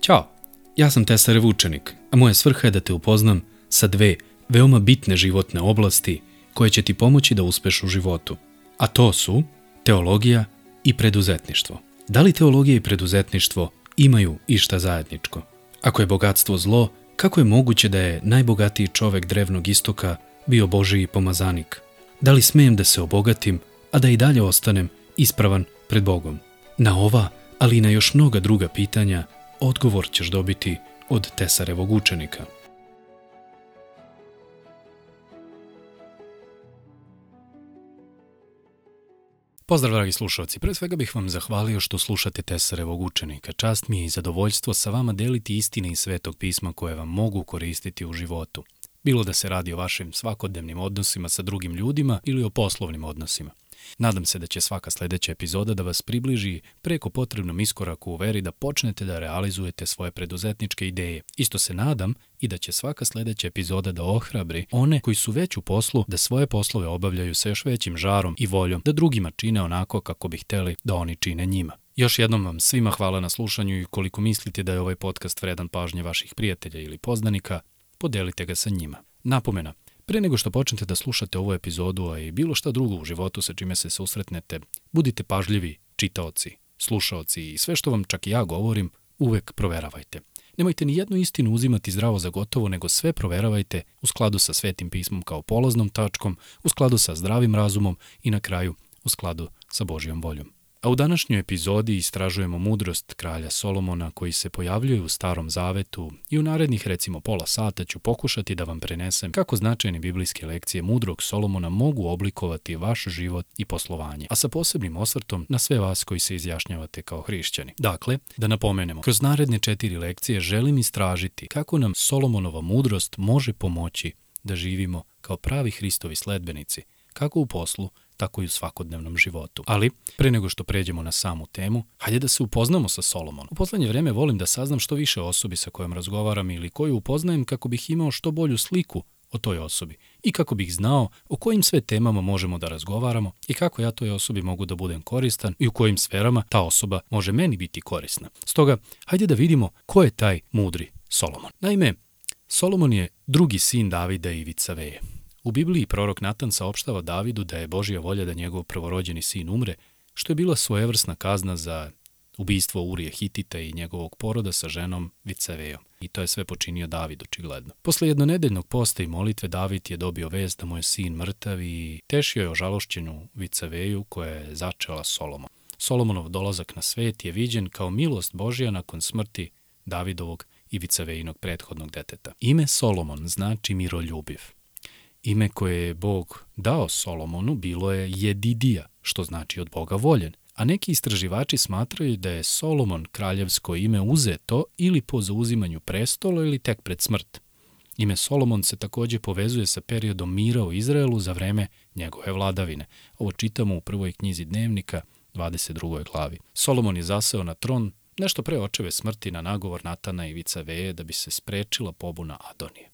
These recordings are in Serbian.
Ćao, ja sam Tesarev učenik, a moja svrha je da te upoznam sa dve veoma bitne životne oblasti koje će ti pomoći da uspeš u životu. A to su teologija i preduzetništvo. Da li teologija i preduzetništvo imaju išta zajedničko? Ako je bogatstvo zlo, kako je moguće da je najbogatiji čovek drevnog istoka bio Božiji pomazanik? Da li smijem da se obogatim, a da i dalje ostanem ispravan pred Bogom? Na ova, ali i na još mnoga druga pitanja, odgovor ćeš dobiti od Tesarevog učenika. Pozdrav, dragi slušalci. Pre svega bih vam zahvalio što slušate Tesarevog učenika. Čast mi je i zadovoljstvo sa vama deliti istine iz svetog pisma koje vam mogu koristiti u životu. Bilo da se radi o vašim svakodnevnim odnosima sa drugim ljudima ili o poslovnim odnosima. Nadam se da će svaka sledeća epizoda da vas približi preko potrebnom iskoraku u veri da počnete da realizujete svoje preduzetničke ideje. Isto se nadam i da će svaka sledeća epizoda da ohrabri one koji su već u poslu da svoje poslove obavljaju sa još većim žarom i voljom da drugima čine onako kako bi hteli da oni čine njima. Još jednom vam svima hvala na slušanju i koliko mislite da je ovaj podcast vredan pažnje vaših prijatelja ili poznanika, podelite ga sa njima. Napomena, Pre nego što počnete da slušate ovu epizodu, a i bilo šta drugo u životu sa čime se susretnete, budite pažljivi, čitaoci, slušaoci i sve što vam čak i ja govorim, uvek proveravajte. Nemojte ni jednu istinu uzimati zdravo za gotovo, nego sve proveravajte u skladu sa svetim pismom kao polaznom tačkom, u skladu sa zdravim razumom i na kraju u skladu sa Božjom voljom. A u današnjoj epizodi istražujemo mudrost kralja Solomona koji se pojavljuje u Starom Zavetu i u narednih recimo pola sata ću pokušati da vam prenesem kako značajne biblijske lekcije mudrog Solomona mogu oblikovati vaš život i poslovanje, a sa posebnim osvrtom na sve vas koji se izjašnjavate kao hrišćani. Dakle, da napomenemo, kroz naredne četiri lekcije želim istražiti kako nam Solomonova mudrost može pomoći da živimo kao pravi Hristovi sledbenici, kako u poslu, tako i u svakodnevnom životu. Ali, pre nego što pređemo na samu temu, hajde da se upoznamo sa Solomonom. U poslednje vreme volim da saznam što više osobi sa kojom razgovaram ili koju upoznajem kako bih imao što bolju sliku o toj osobi i kako bih znao o kojim sve temama možemo da razgovaramo i kako ja toj osobi mogu da budem koristan i u kojim sferama ta osoba može meni biti korisna. Stoga, hajde da vidimo ko je taj mudri Solomon. Naime, Solomon je drugi sin Davida i Vicaveje. U Bibliji prorok Natan saopštava Davidu da je Božja volja da njegov prvorođeni sin umre, što je bila svojevrsna kazna za ubistvo Urije Hitita i njegovog poroda sa ženom Vicevejom. I to je sve počinio David, očigledno. Posle jednonedeljnog posta i molitve David je dobio vest da mu je sin mrtav i tešio je o žalošćenju Viceveju koja je začela Solomon. Solomonov dolazak na svet je viđen kao milost Božja nakon smrti Davidovog i Vicevejinog prethodnog deteta. Ime Solomon znači miroljubiv. Ime koje je Bog dao Solomonu bilo je Jedidija, što znači od Boga voljen, a neki istraživači smatraju da je Solomon kraljevsko ime uzeto ili po zauzimanju prestola ili tek pred smrt. Ime Solomon se takođe povezuje sa periodom mira u Izraelu za vreme njegove vladavine. Ovo čitamo u prvoj knjizi dnevnika, 22. glavi. Solomon je zaseo na tron nešto pre očeve smrti na nagovor Natana i Vica Veje da bi se sprečila pobuna Adonije.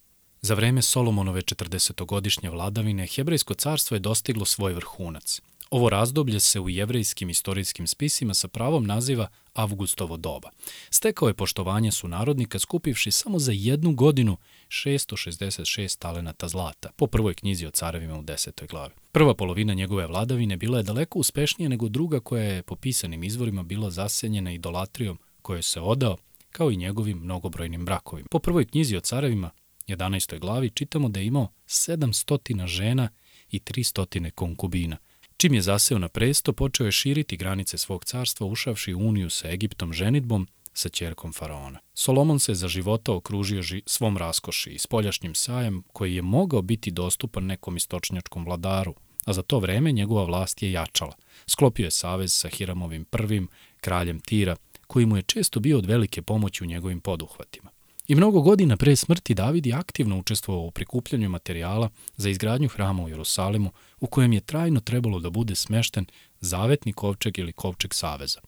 Za vreme Solomonove 40-godišnje vladavine, Hebrejsko carstvo je dostiglo svoj vrhunac. Ovo razdoblje se u jevrejskim istorijskim spisima sa pravom naziva Avgustovo doba. Stekao je poštovanje su narodnika skupivši samo za jednu godinu 666 talenata zlata, po prvoj knjizi o carevima u desetoj glavi. Prva polovina njegove vladavine bila je daleko uspešnija nego druga koja je po pisanim izvorima bila zasenjena idolatrijom kojoj se odao, kao i njegovim mnogobrojnim brakovima. Po prvoj knjizi o carevima 11. glavi čitamo da je imao 700 žena i 300 konkubina. Čim je zaseo na presto, počeo je širiti granice svog carstva ušavši uniju sa Egiptom ženitbom sa ćerkom faraona. Solomon se za života okružio ži svom raskoši i spoljašnjim sajem koji je mogao biti dostupan nekom istočnjačkom vladaru, a za to vreme njegova vlast je jačala. Sklopio je savez sa Hiramovim prvim, kraljem Tira, koji mu je često bio od velike pomoći u njegovim poduhvatima. I mnogo godina pre smrti David je aktivno učestvovao u prikupljanju materijala za izgradnju hrama u Jerusalimu, u kojem je trajno trebalo da bude smešten zavetni kovčeg ili kovčeg saveza.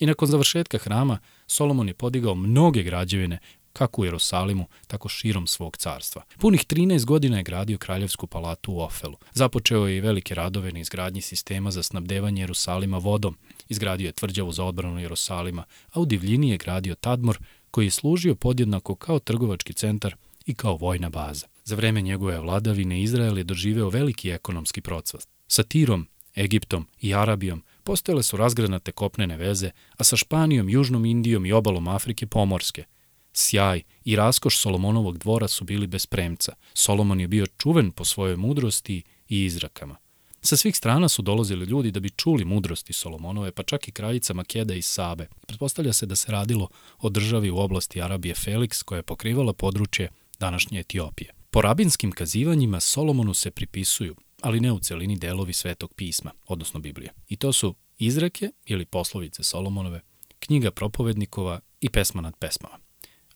I nakon završetka hrama, Solomon je podigao mnoge građevine, kako u Jerusalimu, tako širom svog carstva. Punih 13 godina je gradio kraljevsku palatu u Ofelu. Započeo je i velike radove na izgradnji sistema za snabdevanje Jerusalima vodom, izgradio je tvrđavu za odbranu Jerusalima, a u divljini je gradio Tadmor, koji je služio podjednako kao trgovački centar i kao vojna baza. Za vreme njegove vladavine Izrael je doživeo veliki ekonomski procvat. Sa Tirom, Egiptom i Arabijom postojale su razgranate kopnene veze, a sa Španijom, Južnom Indijom i obalom Afrike pomorske. Sjaj i raskoš Solomonovog dvora su bili bez premca. Solomon je bio čuven po svojoj mudrosti i izrakama. Sa svih strana su dolazili ljudi da bi čuli mudrosti Solomonove, pa čak i kraljica Makeda i Sabe. Pretpostavlja se da se radilo o državi u oblasti Arabije Felix, koja je pokrivala područje današnje Etiopije. Po rabinskim kazivanjima Solomonu se pripisuju, ali ne u celini delovi Svetog pisma, odnosno Biblije. I to su izreke ili poslovice Solomonove, knjiga propovednikova i pesma nad pesmama.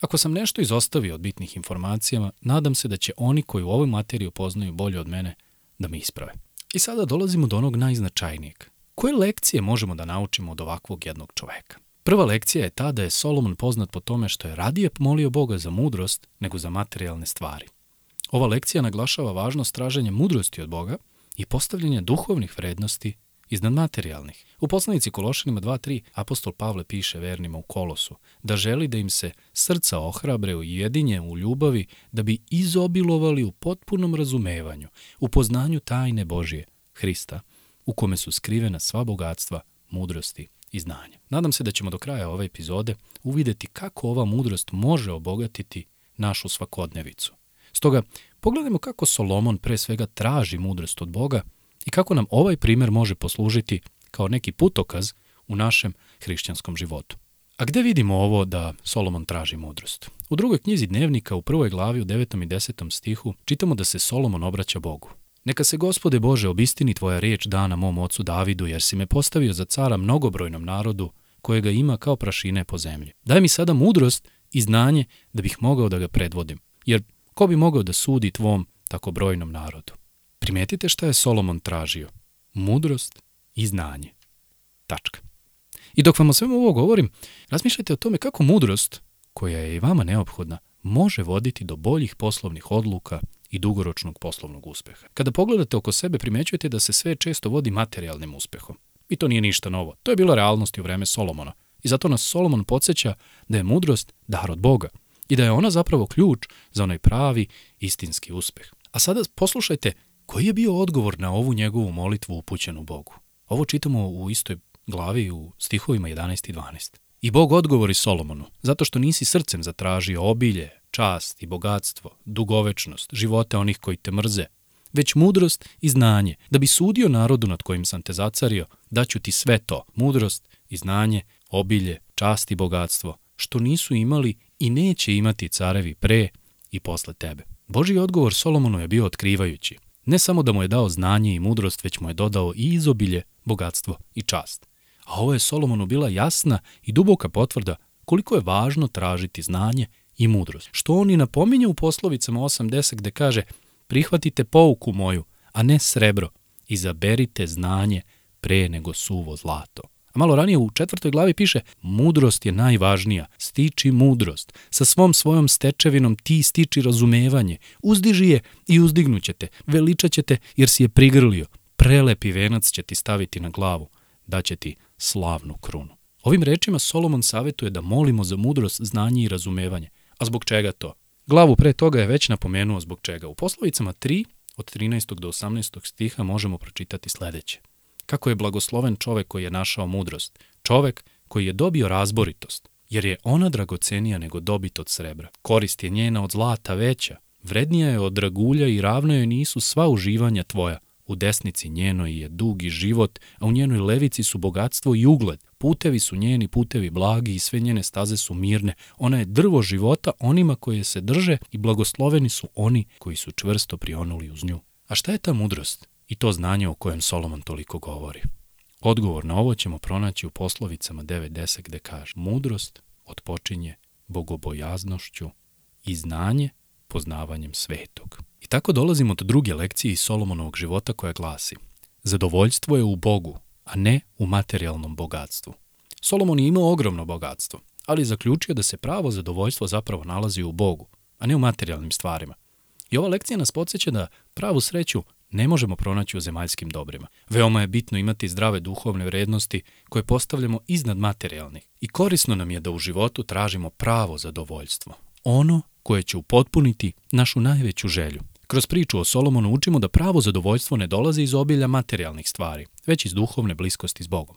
Ako sam nešto izostavio od bitnih informacijama, nadam se da će oni koji u ovoj materiju poznaju bolje od mene da me isprave. I sada dolazimo do onog najznačajnijeg. Koje lekcije možemo da naučimo od ovakvog jednog čoveka? Prva lekcija je ta da je Solomon poznat po tome što je radije molio Boga za mudrost nego za materijalne stvari. Ova lekcija naglašava važnost traženja mudrosti od Boga i postavljanja duhovnih vrednosti iznad materijalnih. U poslanici Kološanima 2.3 apostol Pavle piše vernima u Kolosu da želi da im se srca ohrabre u jedinje u ljubavi da bi izobilovali u potpunom razumevanju, u poznanju tajne Božije, Hrista, u kome su skrivena sva bogatstva, mudrosti i znanja. Nadam se da ćemo do kraja ove epizode uvideti kako ova mudrost može obogatiti našu svakodnevicu. Stoga, pogledajmo kako Solomon pre svega traži mudrost od Boga i kako nam ovaj primer može poslužiti kao neki putokaz u našem hrišćanskom životu. A gde vidimo ovo da Solomon traži mudrost? U drugoj knjizi dnevnika u prvoj glavi u 9. i 10. stihu čitamo da se Solomon obraća Bogu. Neka se, gospode Bože, obistini tvoja riječ dana mom ocu Davidu, jer si me postavio za cara mnogobrojnom narodu, kojega ima kao prašine po zemlji. Daj mi sada mudrost i znanje da bih mogao da ga predvodim, jer ko bi mogao da sudi tvom tako brojnom narodu? Primetite šta je Solomon tražio. Mudrost i znanje. Tačka. I dok vam o svemu ovo govorim, razmišljajte o tome kako mudrost, koja je i vama neophodna, može voditi do boljih poslovnih odluka i dugoročnog poslovnog uspeha. Kada pogledate oko sebe, primećujete da se sve često vodi materijalnim uspehom. I to nije ništa novo. To je bila realnost u vreme Solomona. I zato nas Solomon podsjeća da je mudrost dar od Boga i da je ona zapravo ključ za onaj pravi, istinski uspeh. A sada poslušajte koji je bio odgovor na ovu njegovu molitvu upućenu Bogu. Ovo čitamo u istoj glavi u stihovima 11 i 12. I Bog odgovori Solomonu, zato što nisi srcem zatražio obilje, čast i bogatstvo, dugovečnost, živote onih koji te mrze, već mudrost i znanje, da bi sudio narodu nad kojim sam te zacario, daću ti sve to, mudrost i znanje, obilje, čast i bogatstvo, što nisu imali i neće imati carevi pre i posle tebe. Boži odgovor Solomonu je bio otkrivajući. Ne samo da mu je dao znanje i mudrost, već mu je dodao i izobilje, bogatstvo i čast. A ovo je Solomonu bila jasna i duboka potvrda koliko je važno tražiti znanje i mudrost. Što on i napominje u poslovicama 80 gde kaže prihvatite pouku moju, a ne srebro, izaberite znanje pre nego suvo zlato. A malo ranije u četvrtoj glavi piše mudrost je najvažnija, stiči mudrost. Sa svom svojom stečevinom ti stiči razumevanje. Uzdiži je i uzdignućete, veličaćete jer si je prigrlio. Prelepi venac će ti staviti na glavu, daće ti slavnu krunu. Ovim rečima Solomon savetuje da molimo za mudrost, znanje i razumevanje. A zbog čega to? Glavu pre toga je već napomenuo zbog čega. U poslovicama 3 od 13. do 18. stiha možemo pročitati sledeće. Kako je blagosloven čovek koji je našao mudrost, čovek koji je dobio razboritost, jer je ona dragocenija nego dobit od srebra. Korist je njena od zlata veća, vrednija je od dragulja i ravno joj nisu sva uživanja tvoja. U desnici njenoj je dugi život, a u njenoj levici su bogatstvo i ugled. Putevi su njeni putevi blagi i sve njene staze su mirne. Ona je drvo života onima koje se drže i blagosloveni su oni koji su čvrsto prionuli uz nju. A šta je ta mudrost? I to znanje o kojem Solomon toliko govori. Odgovor na ovo ćemo pronaći u poslovicama 9.10 gde kaže Mudrost odpočinje bogobojaznošću i znanje poznavanjem svetog. I tako dolazimo do druge lekcije iz Solomonovog života koja glasi Zadovoljstvo je u Bogu, a ne u materijalnom bogatstvu. Solomon je imao ogromno bogatstvo, ali zaključio da se pravo zadovoljstvo zapravo nalazi u Bogu, a ne u materijalnim stvarima. I ova lekcija nas podsjeća da pravu sreću ne možemo pronaći u zemaljskim dobrima. Veoma je bitno imati zdrave duhovne vrednosti koje postavljamo iznad materijalnih. I korisno nam je da u životu tražimo pravo zadovoljstvo. Ono koje će upotpuniti našu najveću želju. Kroz priču o Solomonu učimo da pravo zadovoljstvo ne dolazi iz obilja materijalnih stvari, već iz duhovne bliskosti s Bogom.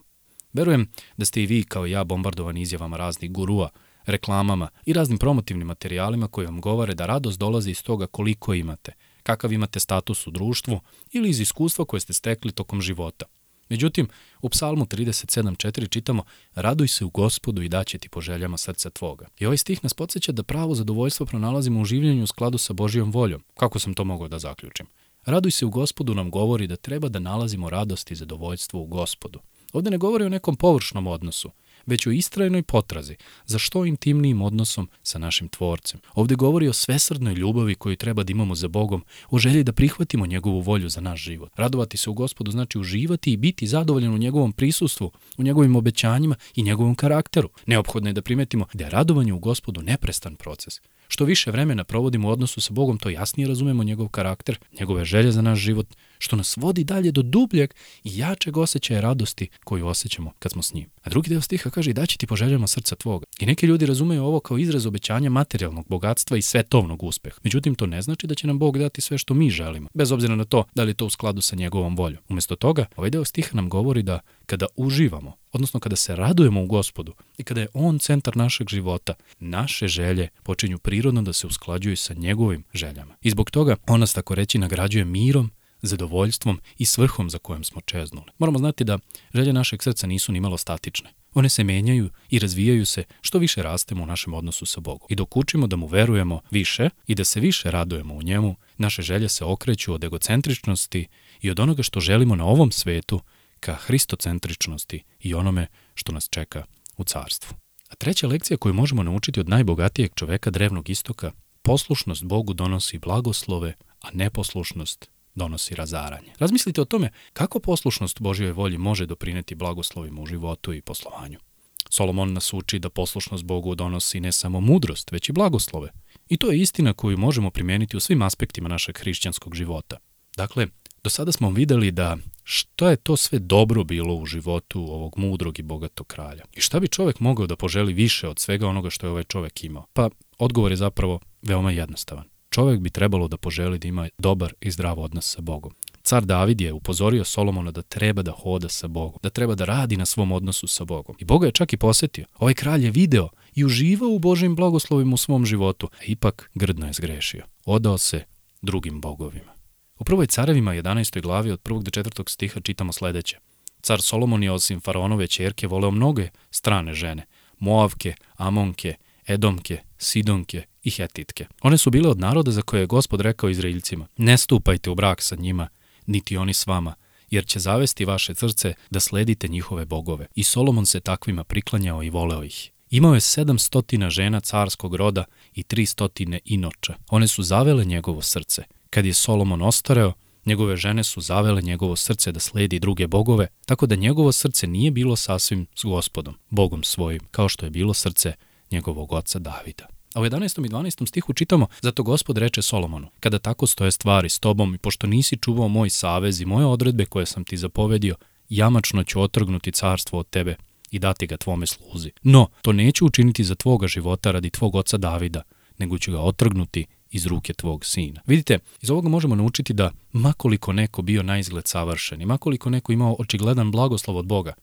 Verujem da ste i vi kao i ja bombardovani izjavama raznih gurua, reklamama i raznim promotivnim materijalima koji vam govore da radost dolazi iz toga koliko imate, kakav imate status u društvu ili iz iskustva koje ste stekli tokom života. Međutim, u psalmu 37.4 čitamo Raduj se u gospodu i daće ti po željama srca tvoga. I ovaj stih nas podsjeća da pravo zadovoljstvo pronalazimo u življenju u skladu sa Božijom voljom. Kako sam to mogao da zaključim? Raduj se u gospodu nam govori da treba da nalazimo radost i zadovoljstvo u gospodu. Ovde ne govori o nekom površnom odnosu, već o istrajnoj potrazi za što intimnijim odnosom sa našim tvorcem. Ovde govori o svesrdnoj ljubavi koju treba da imamo za Bogom, o želji da prihvatimo njegovu volju za naš život. Radovati se u gospodu znači uživati i biti zadovoljan u njegovom prisustvu, u njegovim obećanjima i njegovom karakteru. Neophodno je da primetimo da je radovanje u gospodu neprestan proces. Što više vremena provodimo u odnosu sa Bogom, to jasnije razumemo njegov karakter, njegove želje za naš život, što nas vodi dalje do dubljeg i jačeg osjećaja radosti koju osjećamo kad smo s njim. A drugi deo stiha kaže i daći ti po željama srca tvoga. I neki ljudi razumeju ovo kao izraz obećanja materijalnog bogatstva i svetovnog uspeha. Međutim, to ne znači da će nam Bog dati sve što mi želimo, bez obzira na to da li je to u skladu sa njegovom voljom. Umesto toga, ovaj deo stiha nam govori da kada uživamo, odnosno kada se radujemo u gospodu i kada je on centar našeg života, naše želje počinju prirodno da se usklađuju sa njegovim željama. I zbog toga on nas tako reći nagrađuje mirom, zadovoljstvom i svrhom za kojom smo čeznuli. Moramo znati da želje našeg srca nisu ni malo statične. One se menjaju i razvijaju se što više rastemo u našem odnosu sa Bogom. I dok učimo da mu verujemo više i da se više radujemo u njemu, naše želje se okreću od egocentričnosti i od onoga što želimo na ovom svetu ka hristocentričnosti i onome što nas čeka u carstvu. A treća lekcija koju možemo naučiti od najbogatijeg čoveka drevnog istoka, poslušnost Bogu donosi blagoslove, a neposlušnost donosi razaranje. Razmislite o tome kako poslušnost Božjoj volji može doprineti blagoslovima u životu i poslovanju. Solomon nas uči da poslušnost Bogu donosi ne samo mudrost, već i blagoslove. I to je istina koju možemo primijeniti u svim aspektima našeg hrišćanskog života. Dakle, do sada smo videli da šta je to sve dobro bilo u životu ovog mudrog i bogatog kralja. I šta bi čovek mogao da poželi više od svega onoga što je ovaj čovek imao? Pa, odgovor je zapravo veoma jednostavan. Čovek bi trebalo da poželi da ima dobar i zdrav odnos sa Bogom. Car David je upozorio Solomona da treba da hoda sa Bogom, da treba da radi na svom odnosu sa Bogom. I Boga je čak i posetio. Ovaj kralj je video i uživao u Božim blagoslovima u svom životu, a ipak grdno je zgrešio. Odao se drugim bogovima. U prvoj carevima 11. glavi od 1. do 4. stiha čitamo sledeće. Car Solomon je osim faraonove čerke voleo mnoge strane žene, Moavke, Amonke, Edomke, Sidonke i Hetitke. One su bile od naroda za koje je gospod rekao Izraeljcima, ne stupajte u brak sa njima, niti oni s vama, jer će zavesti vaše srce da sledite njihove bogove. I Solomon se takvima priklanjao i voleo ih. Imao je sedamstotina žena carskog roda i tri stotine inoča. One su zavele njegovo srce. Kad je Solomon ostareo, njegove žene su zavele njegovo srce da sledi druge bogove, tako da njegovo srce nije bilo sasvim s gospodom, bogom svojim, kao što je bilo srce njegovog oca Davida. A u 11. i 12. stihu čitamo, zato gospod reče Solomonu, kada tako stoje stvari s tobom i pošto nisi čuvao moj savez i moje odredbe koje sam ti zapovedio, jamačno ću otrgnuti carstvo od tebe i dati ga tvome sluzi. No, to neću učiniti za tvoga života radi tvog oca Davida, nego ću ga otrgnuti iz ruke tvog sina. Vidite, iz ovoga možemo naučiti da makoliko neko bio na izgled savršen i makoliko neko imao očigledan blagoslov od Boga,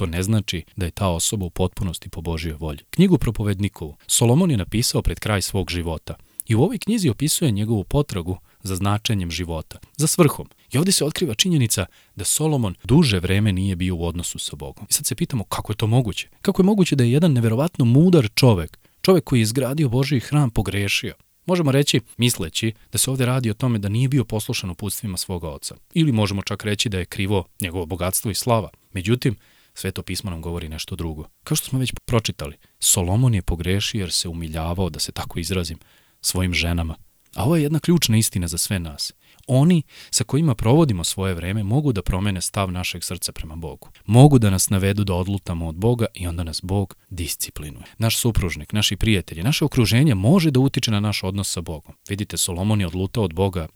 to ne znači da je ta osoba u potpunosti po Božjoj volji. Knjigu propovednikovu Solomon je napisao pred kraj svog života i u ovoj knjizi opisuje njegovu potragu za značenjem života, za svrhom. I ovdje se otkriva činjenica da Solomon duže vreme nije bio u odnosu sa Bogom. I sad se pitamo kako je to moguće? Kako je moguće da je jedan neverovatno mudar čovek, čovek koji je izgradio Božji hram, pogrešio? Možemo reći, misleći, da se ovde radi o tome da nije bio poslušan uputstvima svoga oca. Ili možemo čak reći da je krivo njegovo bogatstvo i slava. Međutim, Sveto pismo nam govori nešto drugo. Kao što smo već pročitali, Solomon je pogrešio jer se umiljavao, da se tako izrazim, svojim ženama. A ovo je jedna ključna istina za sve nas. Oni sa kojima provodimo svoje vreme mogu da promene stav našeg srca prema Bogu. Mogu da nas navedu da odlutamo od Boga i onda nas Bog disciplinuje. Naš supružnik, naši prijatelji, naše okruženje može da utiče na naš odnos sa Bogom. Vidite, Solomon je odlutao od Boga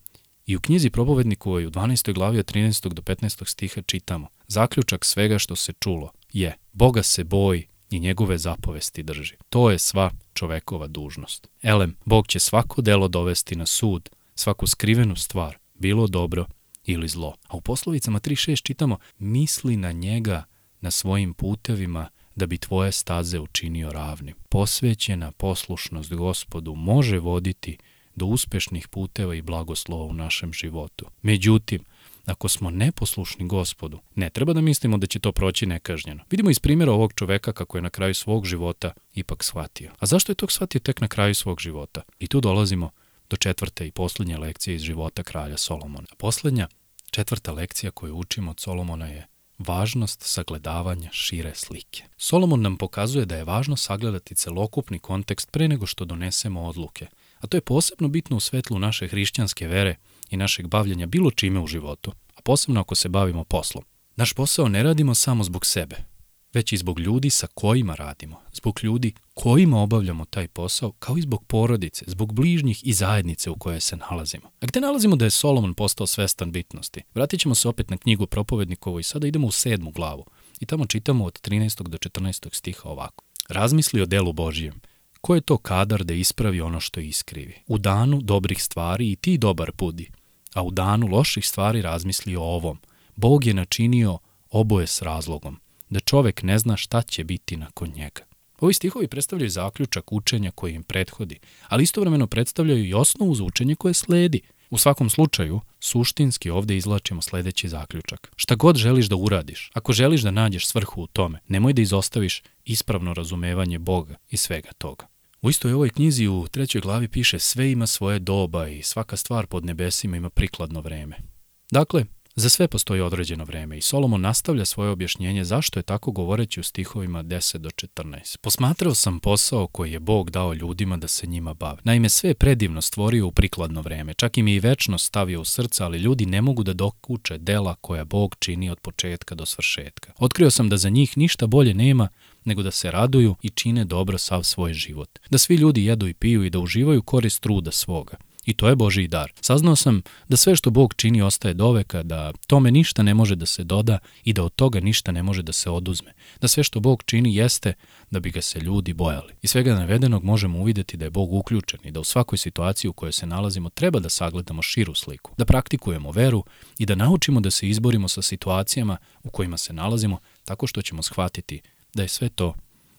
I u knjizi propovednikovoj u 12. glavi od 13. do 15. stiha čitamo Zaključak svega što se čulo je Boga se boji i njegove zapovesti drži. To je sva čovekova dužnost. Elem, Bog će svako delo dovesti na sud, svaku skrivenu stvar, bilo dobro ili zlo. A u poslovicama 3.6 čitamo misli na njega na svojim putevima da bi tvoje staze učinio ravnim. Posvećena poslušnost gospodu može voditi do uspešnih puteva i blagoslova u našem životu. Međutim, ako smo neposlušni gospodu, ne treba da mislimo da će to proći nekažnjeno. Vidimo iz primjera ovog čoveka kako je na kraju svog života ipak shvatio. A zašto je to shvatio tek na kraju svog života? I tu dolazimo do četvrte i poslednje lekcije iz života kralja Solomona. Poslednja, četvrta lekcija koju učimo od Solomona je važnost sagledavanja šire slike. Solomon nam pokazuje da je važno sagledati celokupni kontekst pre nego što donesemo odluke, a to je posebno bitno u svetlu naše hrišćanske vere i našeg bavljanja bilo čime u životu, a posebno ako se bavimo poslom. Naš posao ne radimo samo zbog sebe, već i zbog ljudi sa kojima radimo, zbog ljudi kojima obavljamo taj posao, kao i zbog porodice, zbog bližnjih i zajednice u kojoj se nalazimo. A gde nalazimo da je Solomon postao svestan bitnosti? Vratit ćemo se opet na knjigu Propovednikovu i sada idemo u sedmu glavu. I tamo čitamo od 13. do 14. stiha ovako. Razmisli o delu Božijem. Ko je to kadar da ispravi ono što iskrivi? U danu dobrih stvari i ti dobar budi, a u danu loših stvari razmisli o ovom. Bog je načinio oboje s razlogom da čovek ne zna šta će biti nakon njega. Ovi stihovi predstavljaju zaključak učenja koji im prethodi, ali istovremeno predstavljaju i osnovu za učenje koje sledi. U svakom slučaju, suštinski ovde izlačimo sledeći zaključak. Šta god želiš da uradiš, ako želiš da nađeš svrhu u tome, nemoj da izostaviš ispravno razumevanje Boga i svega toga. U istoj ovoj knjizi u trećoj glavi piše sve ima svoje doba i svaka stvar pod nebesima ima prikladno vreme. Dakle, Za sve postoji određeno vreme i Solomon nastavlja svoje objašnjenje zašto je tako govoreći u stihovima 10 do 14. Posmatrao sam posao koji je Bog dao ljudima da se njima bave. Naime, sve je predivno stvorio u prikladno vreme, čak im je i večno stavio u srca, ali ljudi ne mogu da dokuče dela koja Bog čini od početka do svršetka. Otkrio sam da za njih ništa bolje nema nego da se raduju i čine dobro sav svoj život. Da svi ljudi jedu i piju i da uživaju korist truda svoga. I to je Božiji dar. Saznao sam da sve što Bog čini ostaje doveka, da tome ništa ne može da se doda i da od toga ništa ne može da se oduzme. Da sve što Bog čini jeste da bi ga se ljudi bojali. I svega navedenog možemo uvideti da je Bog uključen i da u svakoj situaciji u kojoj se nalazimo treba da sagledamo širu sliku, da praktikujemo veru i da naučimo da se izborimo sa situacijama u kojima se nalazimo tako što ćemo shvatiti da je sve to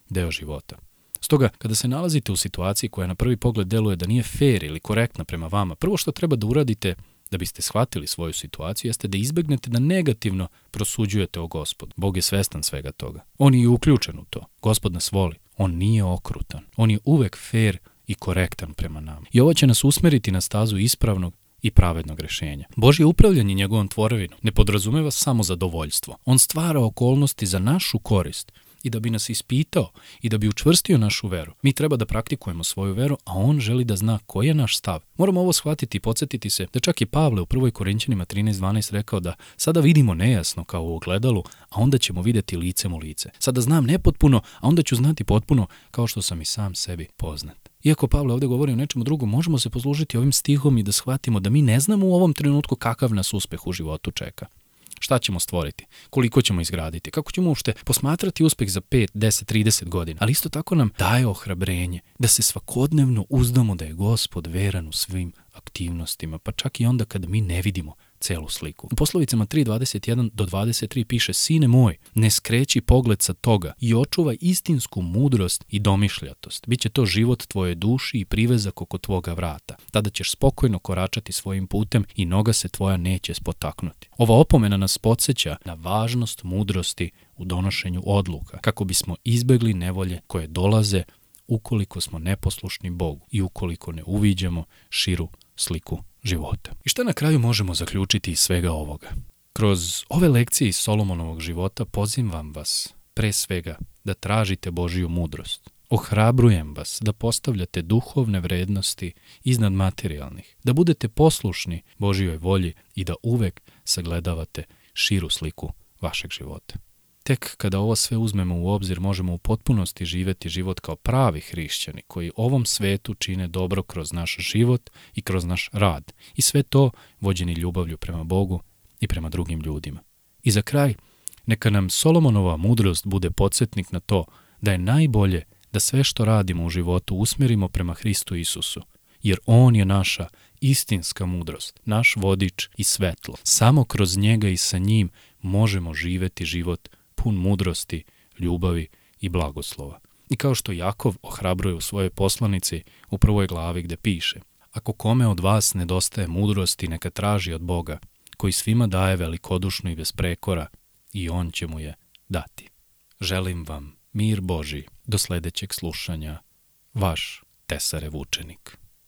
deo života. Stoga, kada se nalazite u situaciji koja na prvi pogled deluje da nije fair ili korektna prema vama, prvo što treba da uradite da biste shvatili svoju situaciju jeste da izbegnete da negativno prosuđujete o gospodu. Bog je svestan svega toga. On je uključen u to. Gospod nas voli. On nije okrutan. On je uvek fair i korektan prema nama. I ovo će nas usmeriti na stazu ispravnog i pravednog rešenja. Božje upravljanje njegovom tvorevinom ne podrazumeva samo zadovoljstvo. On stvara okolnosti za našu korist i da bi nas ispitao i da bi učvrstio našu veru. Mi treba da praktikujemo svoju veru, a on želi da zna koji je naš stav. Moramo ovo shvatiti i podsjetiti se da čak i Pavle u prvoj Korinćanima 13.12 rekao da sada vidimo nejasno kao u ogledalu, a onda ćemo videti licem u lice. Sada znam nepotpuno, a onda ću znati potpuno kao što sam i sam sebi poznat. Iako Pavle ovde govori o nečemu drugom, možemo se poslužiti ovim stihom i da shvatimo da mi ne znamo u ovom trenutku kakav nas uspeh u životu čeka. Šta ćemo stvoriti? Koliko ćemo izgraditi? Kako ćemo uopšte posmatrati uspeh za 5, 10, 30 godina? Ali isto tako nam daje ohrabrenje da se svakodnevno uzdamo da je gospod veran u svim aktivnostima, pa čak i onda kada mi ne vidimo celu sliku. U poslovicama 3.21 do 23 piše Sine moj, ne skreći pogled sa toga i očuvaj istinsku mudrost i domišljatost. Biće to život tvoje duši i privezak oko tvoga vrata. Tada ćeš spokojno koračati svojim putem i noga se tvoja neće spotaknuti. Ova opomena nas podsjeća na važnost mudrosti u donošenju odluka, kako bismo izbegli nevolje koje dolaze ukoliko smo neposlušni Bogu i ukoliko ne uviđamo širu sliku života. I šta na kraju možemo zaključiti iz svega ovoga? Kroz ove lekcije iz Solomonovog života pozivam vas pre svega da tražite Božiju mudrost. Ohrabrujem vas da postavljate duhovne vrednosti iznad materijalnih, da budete poslušni Božijoj volji i da uvek sagledavate širu sliku vašeg života. Tek kada ovo sve uzmemo u obzir možemo u potpunosti živeti život kao pravi hrišćani koji ovom svetu čine dobro kroz naš život i kroz naš rad. I sve to vođeni ljubavlju prema Bogu i prema drugim ljudima. I za kraj, neka nam Solomonova mudrost bude podsjetnik na to da je najbolje da sve što radimo u životu usmerimo prema Hristu Isusu, jer On je naša istinska mudrost, naš vodič i svetlo. Samo kroz njega i sa njim možemo živeti život pun mudrosti, ljubavi i blagoslova. I kao što Jakov ohrabruje u svojoj poslanici u prvoj glavi gde piše Ako kome od vas nedostaje mudrosti, neka traži od Boga, koji svima daje velikodušno i bez prekora, i On će mu je dati. Želim vam mir Boži do sledećeg slušanja. Vaš Tesarev učenik.